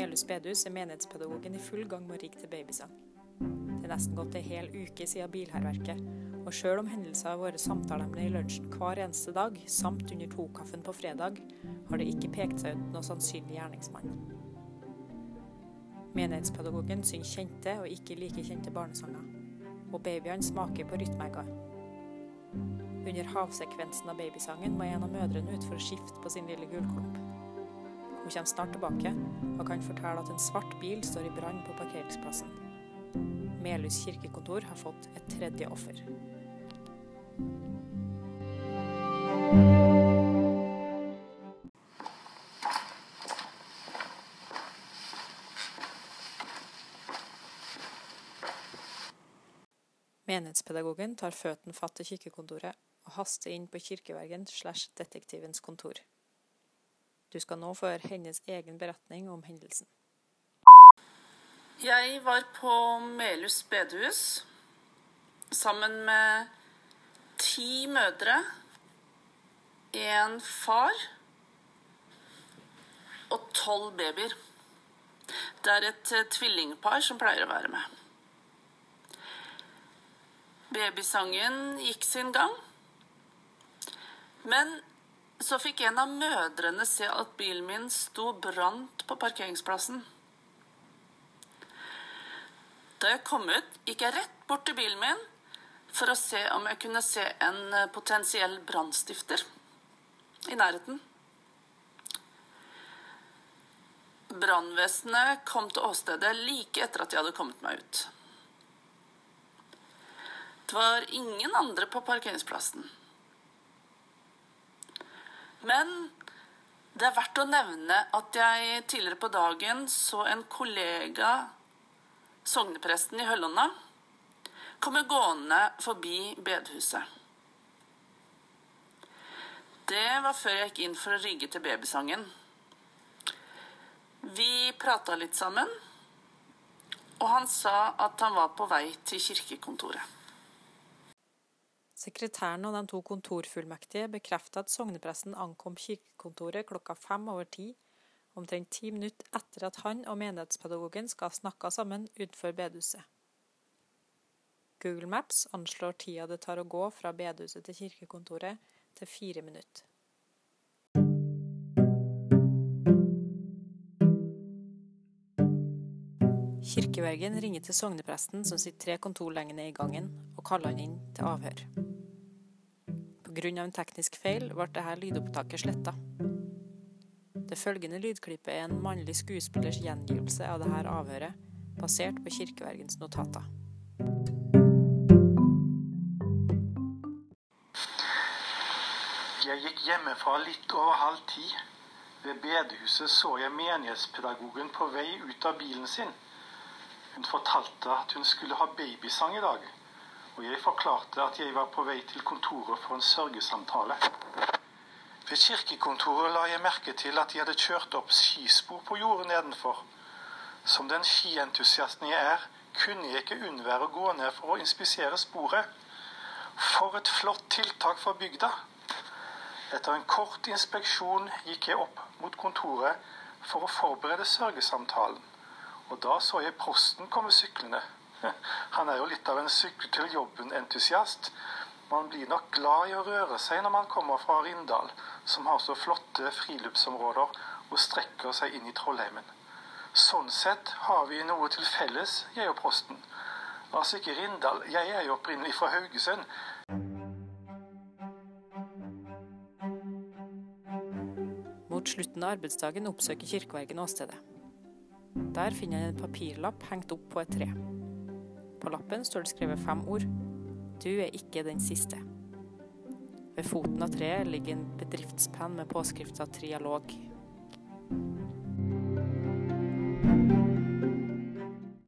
Melhus bedehus er menighetspedagogen i full gang med å rigge til babysang. Det er nesten gått ei hel uke siden bilherverket, og sjøl om hendelser har vært samtaleemne i lunsjen hver eneste dag, samt under tokaffen på fredag, har det ikke pekt seg ut noe sannsynlig gjerningsmann. Menighetspedagogen synger kjente og ikke like kjente barnesanger, og babyene smaker på rytmeegger. Under havsekvensen av babysangen må en av mødrene ut for å skifte på sin lille gullklump. Hun kommer snart tilbake og kan fortelle at en svart bil står i brann på parkeringsplassen. Melhus kirkekontor har fått et tredje offer. Menighetspedagogen tar føttene fatt i kirkekontoret og haster inn på kirkevergen slash detektivens kontor. Du skal nå få høre hennes egen beretning om hendelsen. Jeg var på Melhus bedehus sammen med ti mødre, en far og tolv babyer. Det er et eh, tvillingpar som pleier å være med. Babysangen gikk sin gang. Men så fikk en av mødrene se at bilen min sto brant på parkeringsplassen. Da jeg kom ut, gikk jeg rett bort til bilen min for å se om jeg kunne se en potensiell brannstifter i nærheten. Brannvesenet kom til åstedet like etter at jeg hadde kommet meg ut. Det var ingen andre på parkeringsplassen. Men det er verdt å nevne at jeg tidligere på dagen så en kollega, sognepresten i Høllåna, komme gående forbi bedehuset. Det var før jeg gikk inn for å rigge til babysangen. Vi prata litt sammen, og han sa at han var på vei til kirkekontoret. Sekretæren og de to kontorfullmektige bekrefter at sognepresten ankom kirkekontoret klokka fem over ti, omtrent ti minutter etter at han og menighetspedagogen skal ha snakka sammen utenfor bedehuset. Google Maps anslår tida det tar å gå fra bedehuset til kirkekontoret, til fire minutter. Kirkevergen ringer til sognepresten, som sitter tre kontor lenger ned i gangen, og kaller han inn til avhør. Pga. en teknisk feil ble dette lydopptaket sletta. Det følgende lydklippet er en mannlig skuespillers gjengivelse av dette avhøret, basert på kirkevergens notater. Jeg gikk hjemmefra litt over halv ti. Ved bedehuset så jeg menighetspedagogen på vei ut av bilen sin. Hun fortalte at hun skulle ha babysang i dag, og jeg forklarte at jeg var på vei til kontoret for en sørgesamtale. Ved kirkekontoret la jeg merke til at de hadde kjørt opp skispor på jordet nedenfor. Som den skientusiasten jeg er, kunne jeg ikke unnvære å gå ned for å inspisere sporet. For et flott tiltak for bygda! Etter en kort inspeksjon gikk jeg opp mot kontoret for å forberede sørgesamtalen. Og da så jeg prosten komme syklende. Han er jo litt av en sykkel til jobben-entusiast. Man blir nok glad i å røre seg når man kommer fra Rindal, som har så flotte friluftsområder og strekker seg inn i Trollheimen. Sånn sett har vi noe til felles, jeg og prosten. Altså ikke Rindal, jeg er jo opprinnelig fra Haugesund, Mot slutten av arbeidsdagen oppsøker kirkevergen åstedet. Der finner han en papirlapp hengt opp på et tre. På lappen står det skrevet fem ord. Du er ikke den siste. Ved foten av treet ligger en bedriftspenn med påskrifta 'Trialog'.